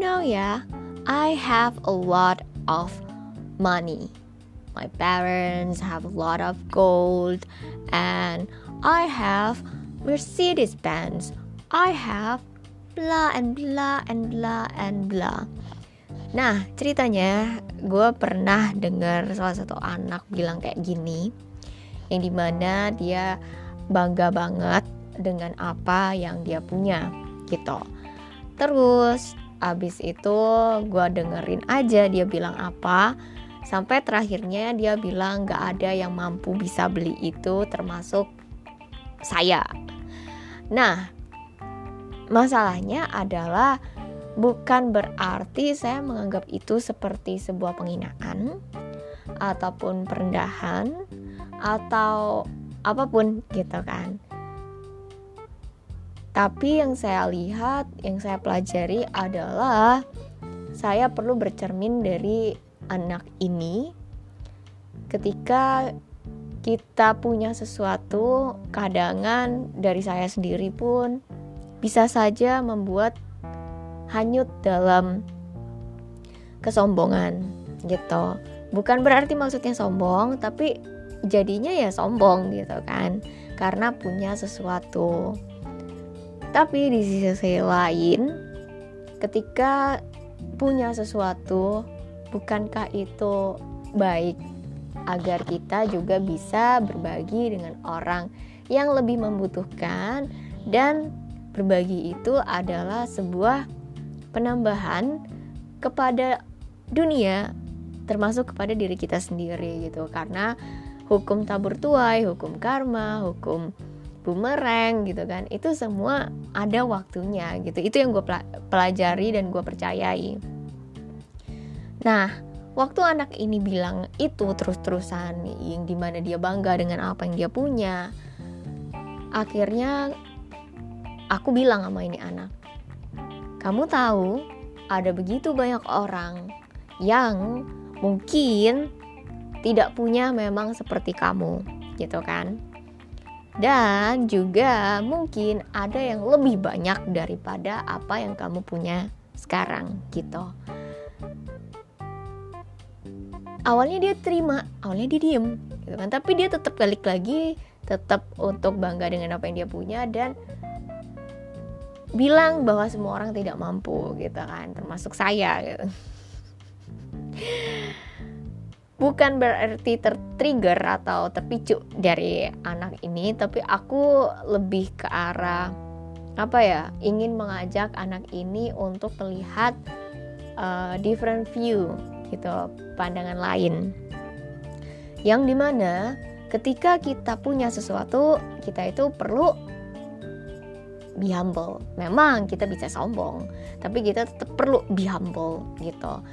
know ya, I have a lot of money. My parents have a lot of gold, and I have Mercedes Benz. I have blah and blah and blah and blah. Nah, ceritanya gue pernah dengar salah satu anak bilang kayak gini, yang di mana dia bangga banget dengan apa yang dia punya, gitu. Terus abis itu gue dengerin aja dia bilang apa, sampai terakhirnya dia bilang gak ada yang mampu bisa beli itu, termasuk saya. Nah, masalahnya adalah bukan berarti saya menganggap itu seperti sebuah penghinaan ataupun perendahan atau apa pun gitu kan. Tapi yang saya lihat, yang saya pelajari adalah saya perlu bercermin dari anak ini ketika kita punya sesuatu, kadangan dari saya sendiri pun bisa saja membuat hanyut dalam kesombongan gitu. Bukan berarti maksudnya sombong, tapi jadinya ya sombong gitu kan, karena punya sesuatu. Tapi di sisi lain, ketika punya sesuatu, bukankah itu baik agar kita juga bisa berbagi dengan orang yang lebih membutuhkan? Dan berbagi itu adalah sebuah penambahan kepada dunia termasuk kepada diri kita sendiri gitu. Karena hukum tabur tuai, hukum karma, hukum bumerang gitu kan. Itu semua ada waktunya gitu. Itu yang gue pelajari dan gue percayai. Nah waktu anak ini bilang itu terus-terusan yang di mana dia bangga dengan apa yang dia punya akhirnya aku bilang sama ini anak kamu tahu, ada begitu banyak orang yang mungkin tidak punya memang seperti kamu, gitu kan? Dan juga mungkin ada yang lebih banyak daripada apa yang kamu punya sekarang, gitu. Awalnya dia terima, awalnya dia diem, gitu kan? Tapi dia tetap balik lagi, tetap untuk bangga dengan apa yang dia punya dan bilang bahwa semua orang tidak mampu gitu kan termasuk saya gitu bukan berarti tertrigger atau terpicu dari anak ini tapi aku lebih ke arah apa ya ingin mengajak anak ini untuk melihat uh, different view gitu pandangan lain yang di mana ketika kita punya sesuatu kita itu perlu be humble. Memang kita bisa sombong, tapi kita tetap perlu be humble gitu.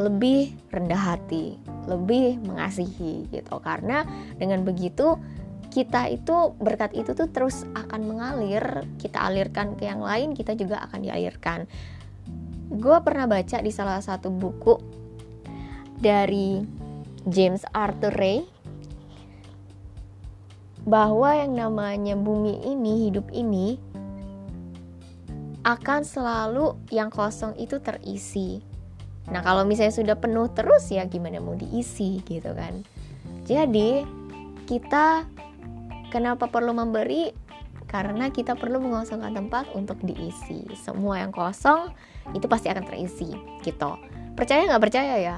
Lebih rendah hati, lebih mengasihi gitu. Karena dengan begitu kita itu berkat itu tuh terus akan mengalir, kita alirkan ke yang lain, kita juga akan dialirkan. Gue pernah baca di salah satu buku dari James Arthur Ray bahwa yang namanya bumi ini, hidup ini akan selalu yang kosong itu terisi. Nah, kalau misalnya sudah penuh terus ya gimana mau diisi gitu kan. Jadi, kita kenapa perlu memberi? Karena kita perlu mengosongkan tempat untuk diisi. Semua yang kosong itu pasti akan terisi gitu. Percaya nggak percaya ya?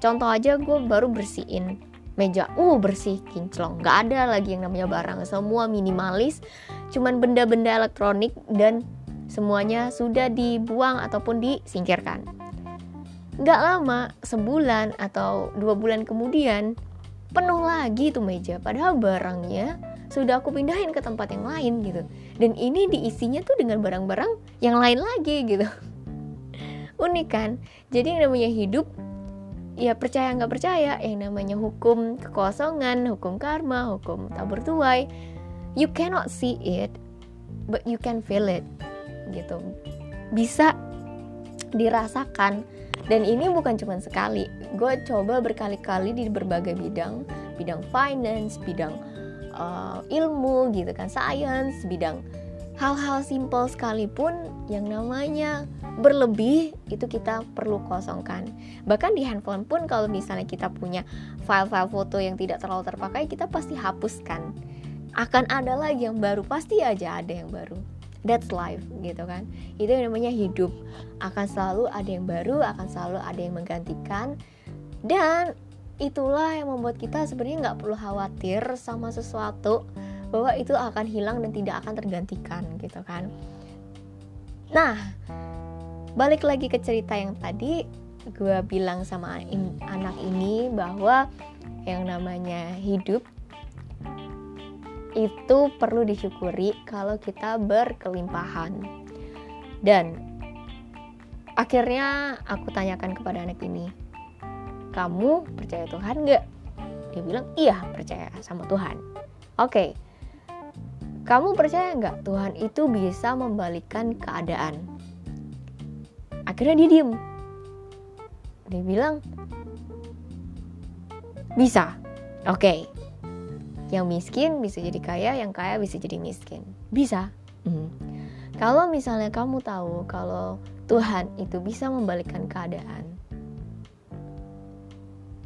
Contoh aja gue baru bersihin meja, uh bersih kinclong, nggak ada lagi yang namanya barang, semua minimalis, cuman benda-benda elektronik dan semuanya sudah dibuang ataupun disingkirkan. Gak lama, sebulan atau dua bulan kemudian, penuh lagi tuh meja. Padahal barangnya sudah aku pindahin ke tempat yang lain gitu. Dan ini diisinya tuh dengan barang-barang yang lain lagi gitu. Unik kan? Jadi yang namanya hidup ya percaya nggak percaya yang namanya hukum kekosongan hukum karma hukum tabur tuai you cannot see it but you can feel it gitu bisa dirasakan dan ini bukan cuma sekali. Gue coba berkali-kali di berbagai bidang. Bidang finance bidang uh, ilmu gitu kan science bidang hal-hal simpel sekalipun yang namanya berlebih itu kita perlu kosongkan. Bahkan di handphone pun kalau misalnya kita punya file-file foto yang tidak terlalu terpakai kita pasti hapuskan. Akan ada lagi yang baru pasti aja ada yang baru that's life gitu kan. Itu yang namanya hidup. Akan selalu ada yang baru akan selalu ada yang menggantikan. Dan itulah yang membuat kita sebenarnya nggak perlu khawatir sama sesuatu bahwa itu akan hilang dan tidak akan tergantikan gitu kan. Nah balik lagi ke cerita yang tadi gue bilang sama anak ini bahwa yang namanya hidup itu perlu disyukuri kalau kita berkelimpahan dan akhirnya aku tanyakan kepada anak ini kamu percaya Tuhan nggak dia bilang iya percaya sama Tuhan oke kamu percaya nggak Tuhan itu bisa membalikan keadaan? Akhirnya dia diem. Dia bilang, bisa. Oke. Okay. Yang miskin bisa jadi kaya, yang kaya bisa jadi miskin. Bisa. Hmm. Kalau misalnya kamu tahu kalau Tuhan itu bisa membalikkan keadaan,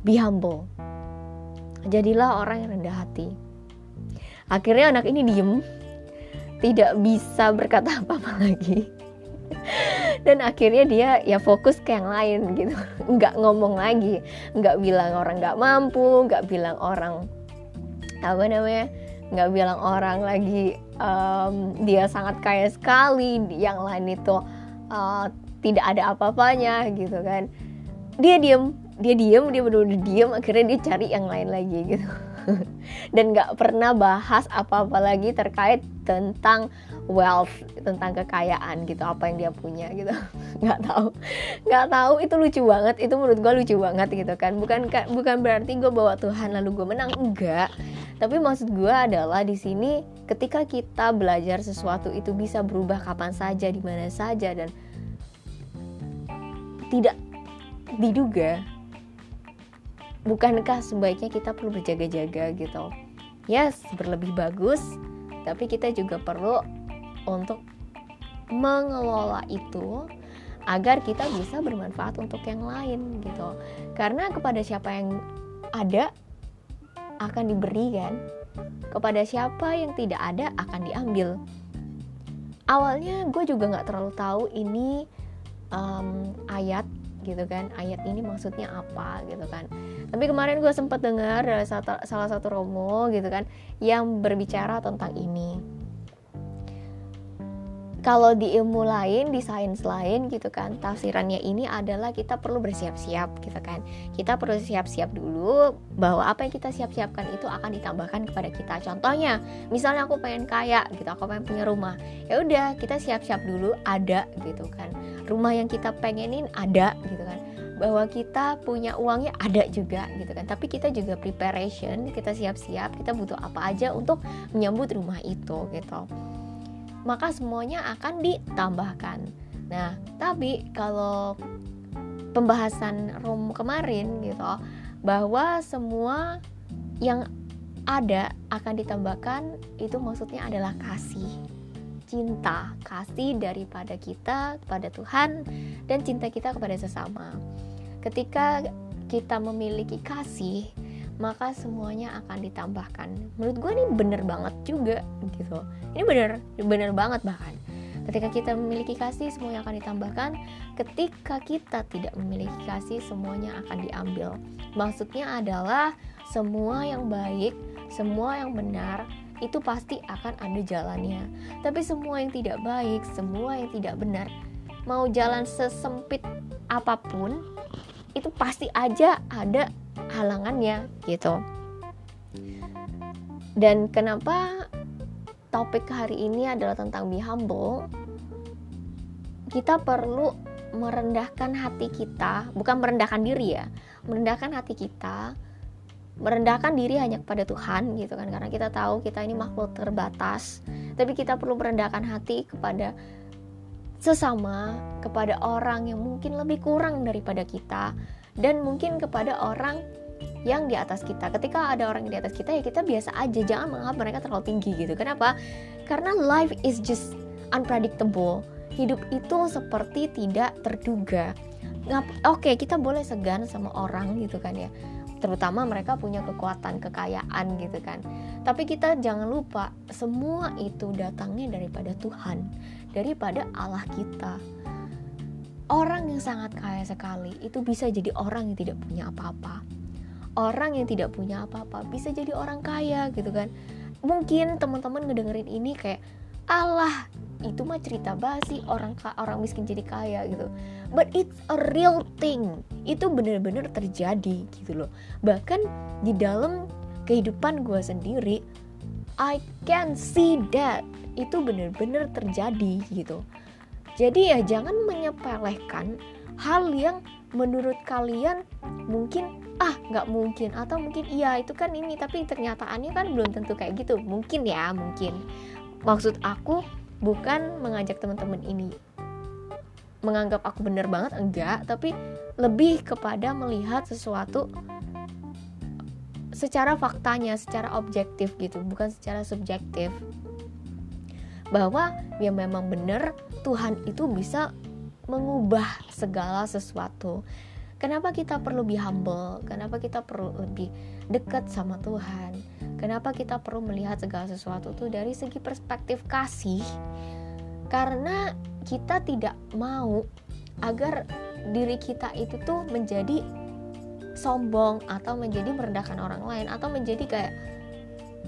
be humble. Jadilah orang yang rendah hati akhirnya anak ini diem tidak bisa berkata apa-apa lagi dan akhirnya dia ya fokus ke yang lain gitu nggak ngomong lagi nggak bilang orang nggak mampu nggak bilang orang apa namanya nggak bilang orang lagi um, dia sangat kaya sekali yang lain itu uh, tidak ada apa-apanya gitu kan. Dia diem dia diem dia benar-benar diem akhirnya dia cari yang lain lagi gitu. Dan nggak pernah bahas apa-apa lagi terkait tentang wealth tentang kekayaan gitu apa yang dia punya gitu. Nggak tahu. Nggak tahu itu lucu banget. Itu menurut gue lucu banget gitu kan. Bukan bukan berarti gue bawa Tuhan lalu gue menang. Enggak tapi maksud gue adalah di sini ketika kita belajar sesuatu itu bisa berubah kapan saja di mana saja dan tidak diduga bukankah sebaiknya kita perlu berjaga-jaga gitu? Yes berlebih bagus tapi kita juga perlu untuk mengelola itu agar kita bisa bermanfaat untuk yang lain gitu. Karena kepada siapa yang ada akan diberikan kepada siapa yang tidak ada akan diambil. Awalnya gue juga nggak terlalu tahu ini um, ayat gitu kan? Ayat ini maksudnya apa gitu kan? Tapi kemarin gue sempat dengar salah satu romo gitu kan? Yang berbicara tentang ini kalau di ilmu lain, di sains lain gitu kan, tafsirannya ini adalah kita perlu bersiap-siap gitu kan. Kita perlu siap-siap dulu bahwa apa yang kita siap-siapkan itu akan ditambahkan kepada kita. Contohnya, misalnya aku pengen kaya gitu, aku pengen punya rumah. Ya udah, kita siap-siap dulu ada gitu kan. Rumah yang kita pengenin ada gitu kan bahwa kita punya uangnya ada juga gitu kan tapi kita juga preparation kita siap-siap kita butuh apa aja untuk menyambut rumah itu gitu maka semuanya akan ditambahkan. Nah, tapi kalau pembahasan room kemarin gitu bahwa semua yang ada akan ditambahkan itu maksudnya adalah kasih cinta kasih daripada kita kepada Tuhan dan cinta kita kepada sesama ketika kita memiliki kasih maka semuanya akan ditambahkan. Menurut gue ini bener banget juga gitu. Ini bener bener banget bahkan. Ketika kita memiliki kasih semuanya akan ditambahkan. Ketika kita tidak memiliki kasih semuanya akan diambil. Maksudnya adalah semua yang baik semua yang benar itu pasti akan ada jalannya. Tapi semua yang tidak baik semua yang tidak benar mau jalan sesempit apa pun itu pasti aja ada halangannya gitu. Dan kenapa topik hari ini adalah tentang be humble? Kita perlu merendahkan hati kita bukan merendahkan diri ya merendahkan hati kita merendahkan diri hanya kepada Tuhan gitu kan. Karena kita tahu kita ini makhluk terbatas tapi kita perlu merendahkan hati kepada sesama kepada orang yang mungkin lebih kurang daripada kita dan mungkin kepada orang yang di atas kita. Ketika ada orang di atas kita ya kita biasa aja, jangan menganggap mereka terlalu tinggi gitu. Kenapa? Karena life is just unpredictable hidup itu seperti tidak terduga oke okay, kita boleh segan sama orang gitu kan ya terutama mereka punya kekuatan kekayaan gitu kan. Tapi kita jangan lupa semua itu datangnya daripada Tuhan daripada Allah kita. Orang yang sangat kaya sekali itu bisa jadi orang yang tidak punya apa-apa. Orang yang tidak punya apa-apa bisa jadi orang kaya gitu kan. Mungkin teman-teman ngedengerin ini kayak Allah itu mah cerita basi orang orang miskin jadi kaya gitu. But it's a real thing. Itu bener-bener terjadi gitu loh. Bahkan di dalam kehidupan gue sendiri I can see that itu bener-bener terjadi gitu. Jadi ya jangan menyepelekan hal yang menurut kalian mungkin ah nggak mungkin. Atau mungkin iya itu kan ini tapi ternyataannya kan belum tentu kayak gitu. Mungkin ya mungkin. Maksud aku bukan mengajak teman-teman ini menganggap aku bener banget enggak tapi lebih kepada melihat sesuatu secara faktanya secara objektif gitu bukan secara subjektif. Bahwa ya memang benar Tuhan itu bisa mengubah segala sesuatu. Kenapa kita perlu be humble? Kenapa kita perlu lebih dekat sama Tuhan kenapa kita perlu melihat segala sesuatu itu dari segi perspektif kasih? Karena kita tidak mau agar diri kita itu tuh menjadi sombong atau menjadi merendahkan orang lain atau menjadi kayak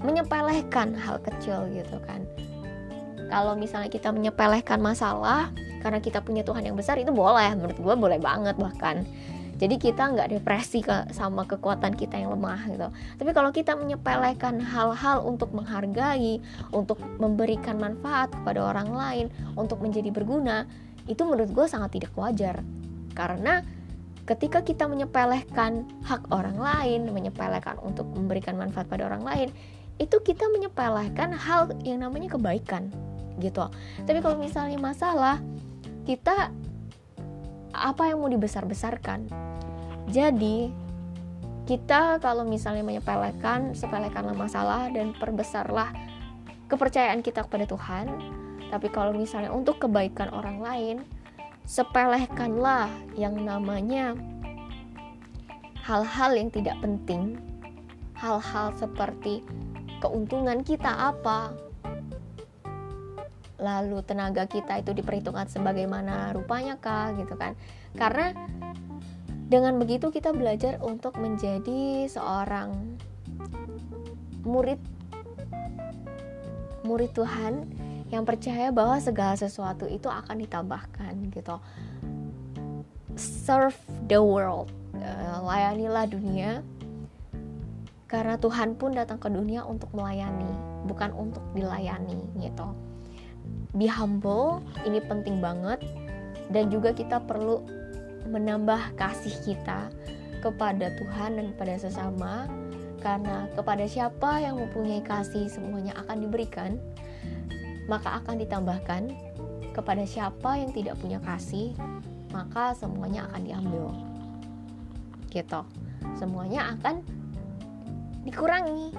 menyepelekan hal kecil gitu kan. Kalau misalnya kita menyepelekan masalah karena kita punya Tuhan yang besar itu boleh. Menurut gue boleh banget bahkan jadi kita nggak depresi ke, sama kekuatan kita yang lemah gitu. Tapi kalau kita menyepelekan hal-hal untuk menghargai untuk memberikan manfaat kepada orang lain untuk menjadi berguna itu menurut gue sangat tidak wajar. Karena ketika kita menyepelekan hak orang lain menyepelekan untuk memberikan manfaat pada orang lain itu kita menyepelekan hal yang namanya kebaikan gitu. Tapi kalau misalnya masalah kita apa yang mau dibesar-besarkan. Jadi kita kalau misalnya menyepelekan sepelekanlah masalah dan perbesarlah kepercayaan kita kepada Tuhan. Tapi kalau misalnya untuk kebaikan orang lain sepelekanlah yang namanya hal-hal yang tidak penting. Hal-hal seperti keuntungan kita apa lalu tenaga kita itu diperhitungkan sebagaimana rupanya kah gitu kan. Karena dengan begitu kita belajar untuk menjadi seorang murid murid Tuhan yang percaya bahwa segala sesuatu itu akan ditambahkan gitu. Serve the world eh, layanilah dunia karena Tuhan pun datang ke dunia untuk melayani bukan untuk dilayani gitu be humble. Ini penting banget. Dan juga kita perlu menambah kasih kita kepada Tuhan dan pada sesama. Karena kepada siapa yang mempunyai kasih semuanya akan diberikan maka akan ditambahkan. Kepada siapa yang tidak punya kasih maka semuanya akan diambil. Gitu. Semuanya akan dikurangi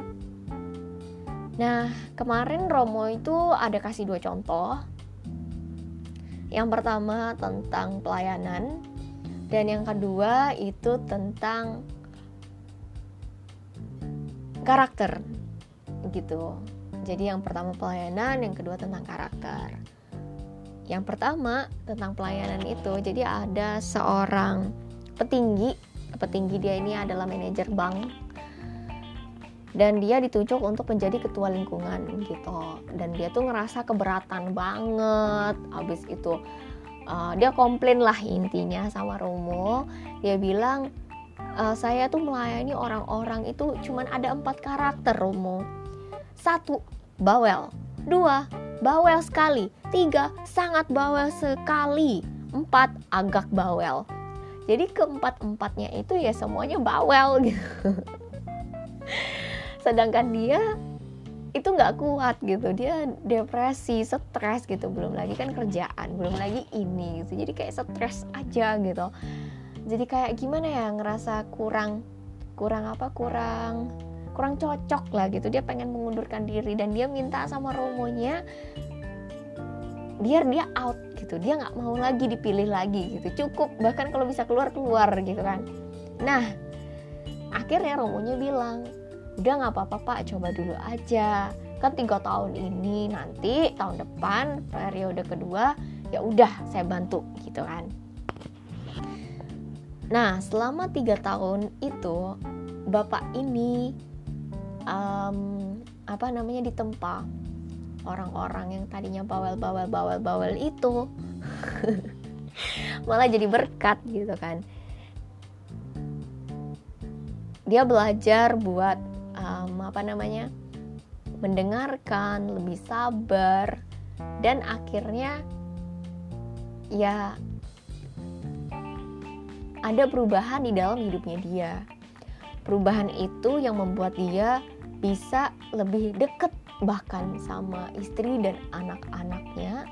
Nah, kemarin Romo itu ada kasih dua contoh. Yang pertama tentang pelayanan dan yang kedua itu tentang karakter gitu. Jadi yang pertama pelayanan, yang kedua tentang karakter. Yang pertama tentang pelayanan itu, jadi ada seorang petinggi, petinggi dia ini adalah manajer bank dan dia ditunjuk untuk menjadi ketua lingkungan gitu. Dan dia tuh ngerasa keberatan banget. Habis itu uh, dia komplain lah intinya sama Romo. Dia bilang uh, saya tuh melayani orang-orang itu cuman ada empat karakter Romo. Satu bawel. Dua bawel sekali. Tiga sangat bawel sekali. Empat agak bawel. Jadi keempat empatnya itu ya semuanya bawel gitu sedangkan dia itu nggak kuat gitu. Dia depresi stres gitu. Belum lagi kan kerjaan belum lagi ini gitu. Jadi kayak stres aja gitu. Jadi kayak gimana ya ngerasa kurang kurang apa kurang kurang cocok lah gitu. Dia pengen mengundurkan diri dan dia minta sama romonya biar dia out gitu. Dia nggak mau lagi dipilih lagi gitu. Cukup bahkan kalau bisa keluar keluar gitu kan. Nah akhirnya Romonya bilang udah nggak apa-apa pak coba dulu aja. Kan tiga tahun ini nanti tahun depan periode kedua ya udah saya bantu gitu kan. Nah selama tiga tahun itu bapak ini um, apa namanya ditempa orang-orang yang tadinya bawel-bawel bawel-bawel itu. Malah jadi berkat gitu kan. Dia belajar buat apa namanya mendengarkan lebih sabar dan akhirnya ya ada perubahan di dalam hidupnya dia. Perubahan itu yang membuat dia bisa lebih dekat bahkan sama istri dan anak-anaknya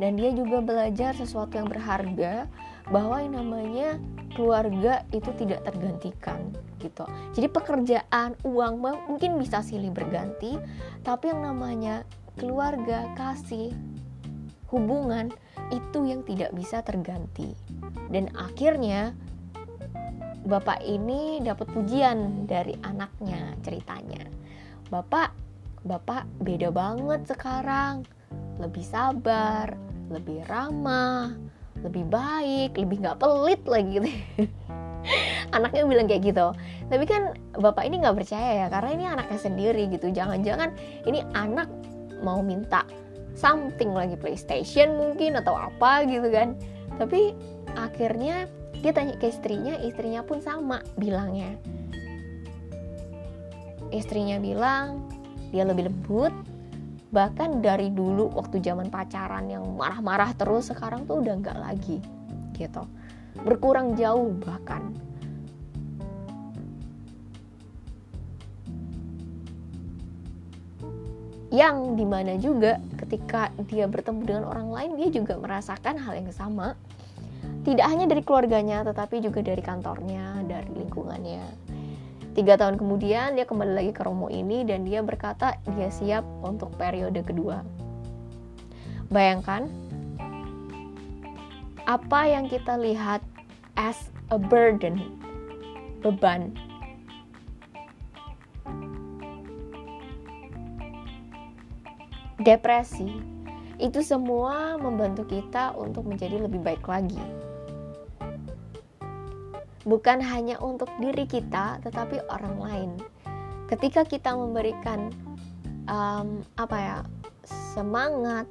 dan dia juga belajar sesuatu yang berharga bahwa yang namanya keluarga itu tidak tergantikan gitu. Jadi pekerjaan, uang mungkin bisa silih berganti, tapi yang namanya keluarga, kasih, hubungan itu yang tidak bisa terganti. Dan akhirnya bapak ini dapat pujian dari anaknya ceritanya. Bapak bapak beda banget sekarang lebih sabar lebih ramah lebih baik lebih nggak pelit lagi. Gitu anaknya bilang kayak gitu. Tapi kan bapak ini nggak percaya ya karena ini anaknya sendiri gitu. Jangan-jangan ini anak mau minta something lagi PlayStation mungkin atau apa gitu kan. Tapi akhirnya dia tanya ke istrinya istrinya pun sama bilangnya. Istrinya bilang dia lebih lembut bahkan dari dulu waktu zaman pacaran yang marah-marah terus sekarang tuh udah nggak lagi gitu. Berkurang jauh bahkan. Yang di mana juga ketika dia bertemu dengan orang lain dia juga merasakan hal yang sama. Tidak hanya dari keluarganya tetapi juga dari kantornya dari lingkungannya Tiga tahun kemudian dia kembali lagi ke Romo ini dan dia berkata dia siap untuk periode kedua. Bayangkan apa yang kita lihat as a burden, beban. Depresi itu semua membantu kita untuk menjadi lebih baik lagi bukan hanya untuk diri kita, tetapi orang lain. Ketika kita memberikan um, apa ya semangat,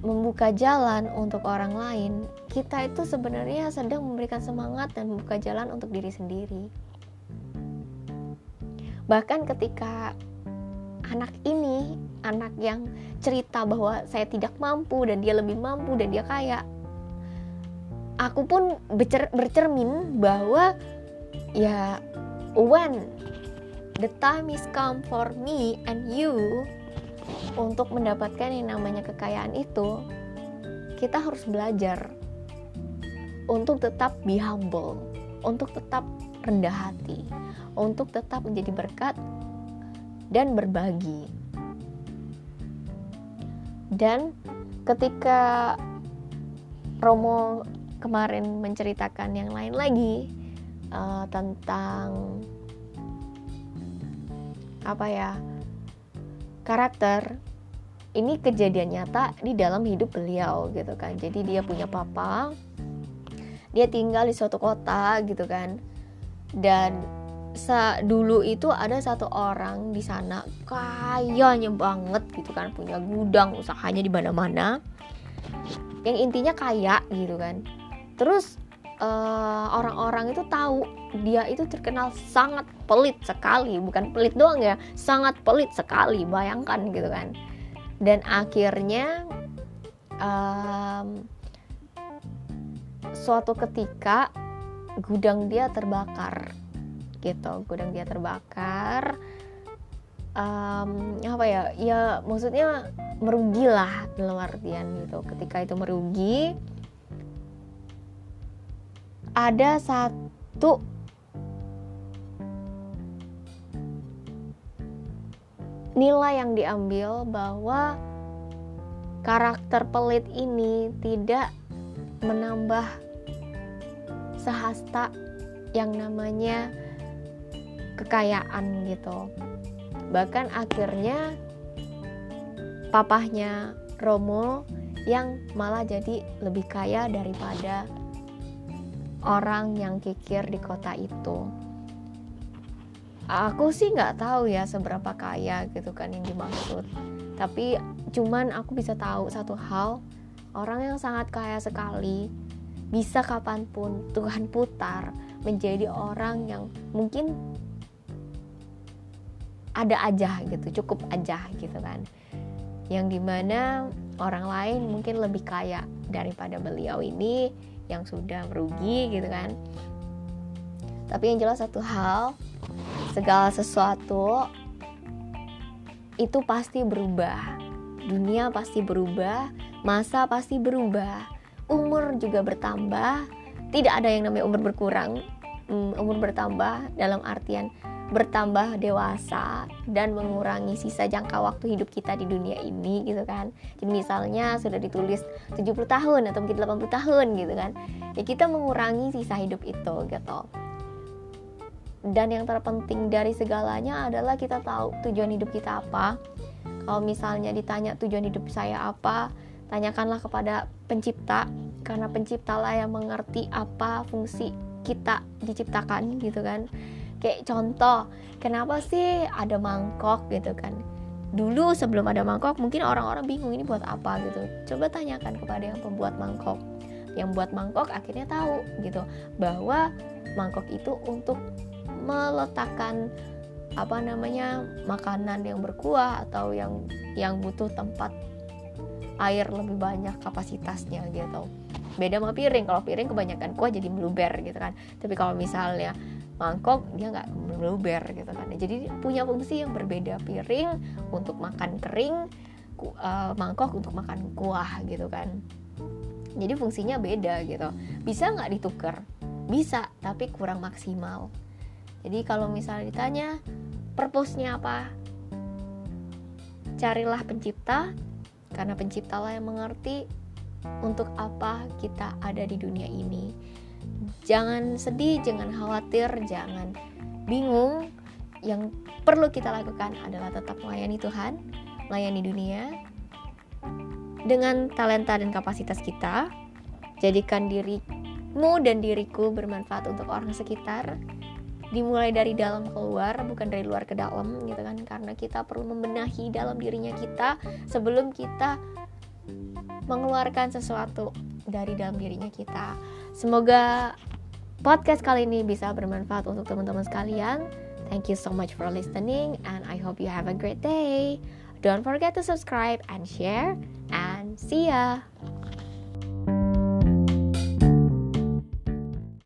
membuka jalan untuk orang lain, kita itu sebenarnya sedang memberikan semangat dan membuka jalan untuk diri sendiri. Bahkan ketika anak ini, anak yang cerita bahwa saya tidak mampu dan dia lebih mampu dan dia kaya, aku pun bercer bercermin bahwa ya when the time is come for me and you untuk mendapatkan yang namanya kekayaan itu kita harus belajar untuk tetap be humble untuk tetap rendah hati untuk tetap menjadi berkat dan berbagi. Dan ketika Romo kemarin menceritakan yang lain lagi uh, tentang apa ya karakter. Ini kejadian nyata di dalam hidup beliau gitu kan. Jadi dia punya papa dia tinggal di suatu kota gitu kan. Dan dulu itu ada satu orang di sana kayanya banget gitu kan. Punya gudang usahanya di mana-mana. Yang intinya kaya gitu kan terus eh, orang-orang uh, itu tahu dia itu terkenal sangat pelit sekali. Bukan pelit doang ya sangat pelit sekali bayangkan gitu kan. Dan akhirnya um, suatu ketika gudang dia terbakar gitu gudang dia terbakar. Um, apa ya ya maksudnya merugilah dalam artian gitu. Ketika itu merugi ada satu nilai yang diambil bahwa karakter pelit ini tidak menambah sehasta yang namanya kekayaan gitu. Bahkan akhirnya papahnya Romo yang malah jadi lebih kaya daripada orang yang kikir di kota itu. Aku sih nggak tahu ya seberapa kaya gitu kan yang dimaksud. Tapi cuman aku bisa tahu satu hal, orang yang sangat kaya sekali bisa kapan pun Tuhan putar menjadi orang yang mungkin ada aja gitu, cukup aja gitu kan. Yang di mana orang lain mungkin lebih kaya daripada beliau ini yang sudah merugi gitu kan. Tapi yang jelas satu hal, segala sesuatu itu pasti berubah. Dunia pasti berubah, masa pasti berubah, umur juga bertambah. Tidak ada yang namanya umur berkurang. Hmm, umur bertambah dalam artian bertambah dewasa dan mengurangi sisa jangka waktu hidup kita di dunia ini gitu kan. Jadi misalnya sudah ditulis 70 tahun atau mungkin 80 tahun gitu kan. Ya kita mengurangi sisa hidup itu gitu dan yang terpenting dari segalanya adalah kita tahu tujuan hidup kita apa kalau misalnya ditanya tujuan hidup saya apa tanyakanlah kepada pencipta karena penciptalah yang mengerti apa fungsi kita diciptakan gitu kan kayak contoh kenapa sih ada mangkok gitu kan? Dulu sebelum ada mangkok mungkin orang-orang bingung ini buat apa gitu. Coba tanyakan kepada yang pembuat mangkok. Yang buat mangkok akhirnya tahu gitu bahwa mangkok itu untuk meletakkan apa namanya makanan yang berkuah atau yang yang butuh tempat air lebih banyak kapasitasnya gitu. Beda sama piring kalau piring kebanyakan kuah jadi meluber gitu kan. Tapi kalau misalnya mangkok dia nggak meluber gitu kan. Jadi punya fungsi yang berbeda. Piring untuk makan kering uh, mangkok untuk makan kuah gitu kan. Jadi fungsinya beda gitu. Bisa nggak ditukar bisa tapi kurang maksimal. Jadi kalau misalnya ditanya purpose-nya apa? Carilah pencipta karena penciptalah yang mengerti untuk apa kita ada di dunia ini. Jangan sedih, jangan khawatir, jangan bingung. Yang perlu kita lakukan adalah tetap melayani Tuhan, melayani dunia dengan talenta dan kapasitas kita. Jadikan dirimu dan diriku bermanfaat untuk orang sekitar dimulai dari dalam keluar bukan dari luar ke dalam gitu kan karena kita perlu membenahi dalam dirinya kita sebelum kita mengeluarkan sesuatu dari dalam dirinya kita semoga podcast kali ini bisa bermanfaat untuk teman-teman sekalian. Thank you so much for listening and I hope you have a great day. Don't forget to subscribe and share and see ya